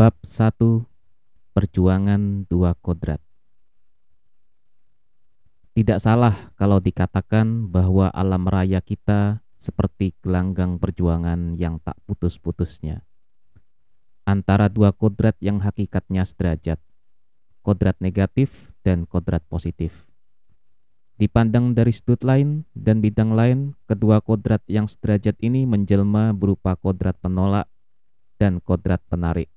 Bab 1 Perjuangan Dua Kodrat Tidak salah kalau dikatakan bahwa alam raya kita seperti gelanggang perjuangan yang tak putus-putusnya. Antara dua kodrat yang hakikatnya sederajat, kodrat negatif dan kodrat positif. Dipandang dari sudut lain dan bidang lain, kedua kodrat yang sederajat ini menjelma berupa kodrat penolak dan kodrat penarik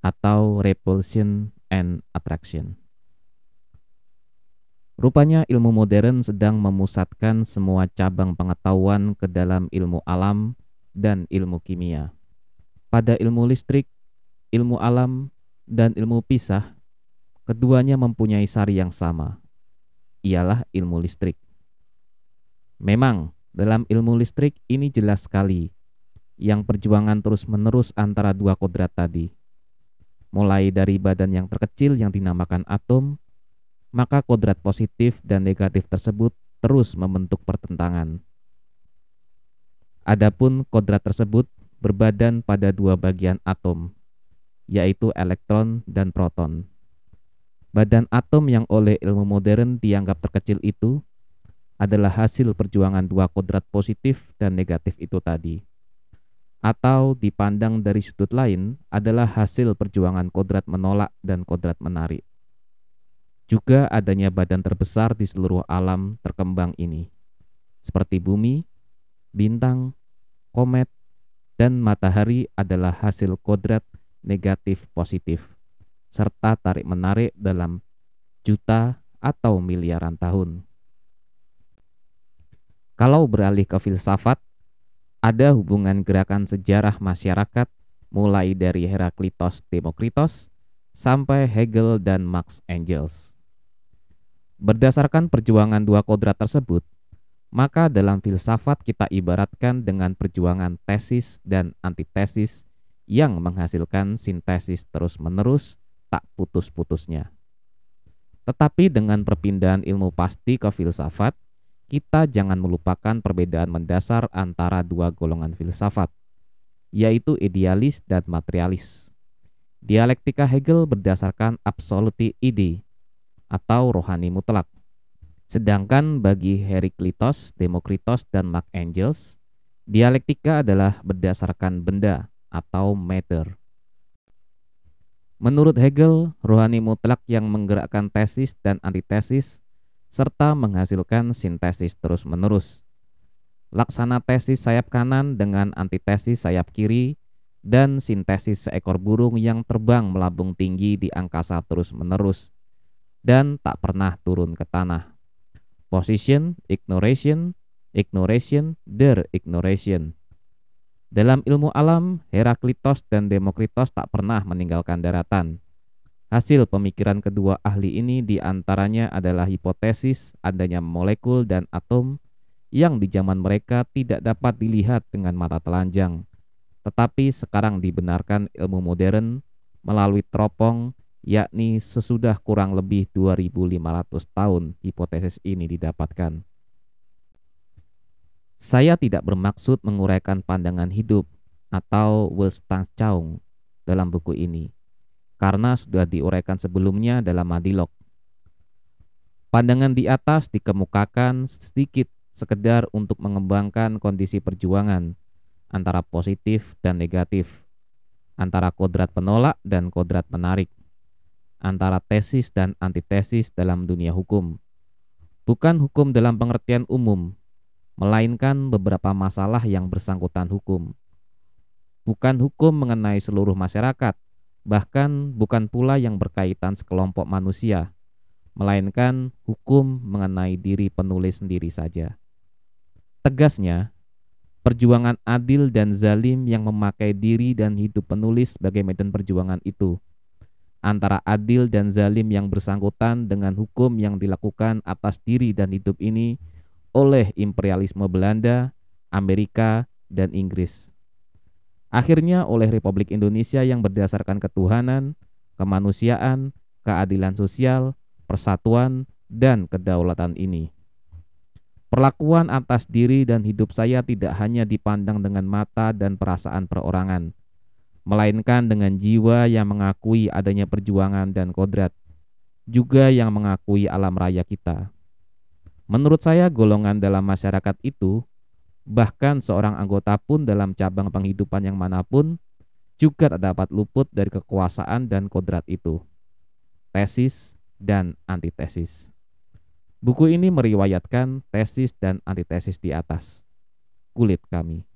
atau repulsion and attraction. Rupanya ilmu modern sedang memusatkan semua cabang pengetahuan ke dalam ilmu alam dan ilmu kimia. Pada ilmu listrik, ilmu alam, dan ilmu pisah, keduanya mempunyai sari yang sama, ialah ilmu listrik. Memang, dalam ilmu listrik ini jelas sekali yang perjuangan terus-menerus antara dua kodrat tadi. Mulai dari badan yang terkecil yang dinamakan atom, maka kodrat positif dan negatif tersebut terus membentuk pertentangan. Adapun kodrat tersebut berbadan pada dua bagian atom, yaitu elektron dan proton. Badan atom yang oleh ilmu modern dianggap terkecil itu adalah hasil perjuangan dua kodrat positif dan negatif itu tadi. Atau dipandang dari sudut lain adalah hasil perjuangan kodrat menolak dan kodrat menarik. Juga adanya badan terbesar di seluruh alam terkembang ini, seperti bumi, bintang, komet, dan matahari adalah hasil kodrat negatif positif serta tarik-menarik dalam juta atau miliaran tahun. Kalau beralih ke filsafat, ada hubungan gerakan sejarah masyarakat mulai dari Heraklitos Demokritos sampai Hegel dan Marx Engels. Berdasarkan perjuangan dua kodrat tersebut, maka dalam filsafat kita ibaratkan dengan perjuangan tesis dan antitesis yang menghasilkan sintesis terus-menerus tak putus-putusnya. Tetapi dengan perpindahan ilmu pasti ke filsafat, kita jangan melupakan perbedaan mendasar antara dua golongan filsafat, yaitu idealis dan materialis. Dialektika Hegel berdasarkan absolute ide atau rohani mutlak. Sedangkan bagi Heraclitus, Demokritos, dan Mark Engels, dialektika adalah berdasarkan benda atau matter. Menurut Hegel, rohani mutlak yang menggerakkan tesis dan antitesis serta menghasilkan sintesis terus-menerus. Laksana tesis sayap kanan dengan antitesis sayap kiri dan sintesis seekor burung yang terbang melambung tinggi di angkasa terus-menerus dan tak pernah turun ke tanah. Position, ignoration, ignoration, der ignoration. Dalam ilmu alam, Heraklitos dan Demokritos tak pernah meninggalkan daratan. Hasil pemikiran kedua ahli ini di antaranya adalah hipotesis adanya molekul dan atom yang di zaman mereka tidak dapat dilihat dengan mata telanjang, tetapi sekarang dibenarkan ilmu modern melalui teropong yakni sesudah kurang lebih 2500 tahun hipotesis ini didapatkan. Saya tidak bermaksud menguraikan pandangan hidup atau Welstanschauung dalam buku ini, karena sudah diuraikan sebelumnya dalam Madilog. Pandangan di atas dikemukakan sedikit sekedar untuk mengembangkan kondisi perjuangan antara positif dan negatif, antara kodrat penolak dan kodrat menarik, antara tesis dan antitesis dalam dunia hukum. Bukan hukum dalam pengertian umum, melainkan beberapa masalah yang bersangkutan hukum. Bukan hukum mengenai seluruh masyarakat, bahkan bukan pula yang berkaitan sekelompok manusia, melainkan hukum mengenai diri penulis sendiri saja. Tegasnya, perjuangan adil dan zalim yang memakai diri dan hidup penulis sebagai medan perjuangan itu antara adil dan zalim yang bersangkutan dengan hukum yang dilakukan atas diri dan hidup ini oleh imperialisme Belanda, Amerika, dan Inggris. Akhirnya oleh Republik Indonesia yang berdasarkan ketuhanan, kemanusiaan, keadilan sosial, persatuan, dan kedaulatan ini. Perlakuan atas diri dan hidup saya tidak hanya dipandang dengan mata dan perasaan perorangan, melainkan dengan jiwa yang mengakui adanya perjuangan dan kodrat, juga yang mengakui alam raya kita. Menurut saya, golongan dalam masyarakat itu, bahkan seorang anggota pun dalam cabang penghidupan yang mana pun, juga tak dapat luput dari kekuasaan dan kodrat itu. Tesis dan antitesis. Buku ini meriwayatkan tesis dan antitesis di atas. Kulit kami.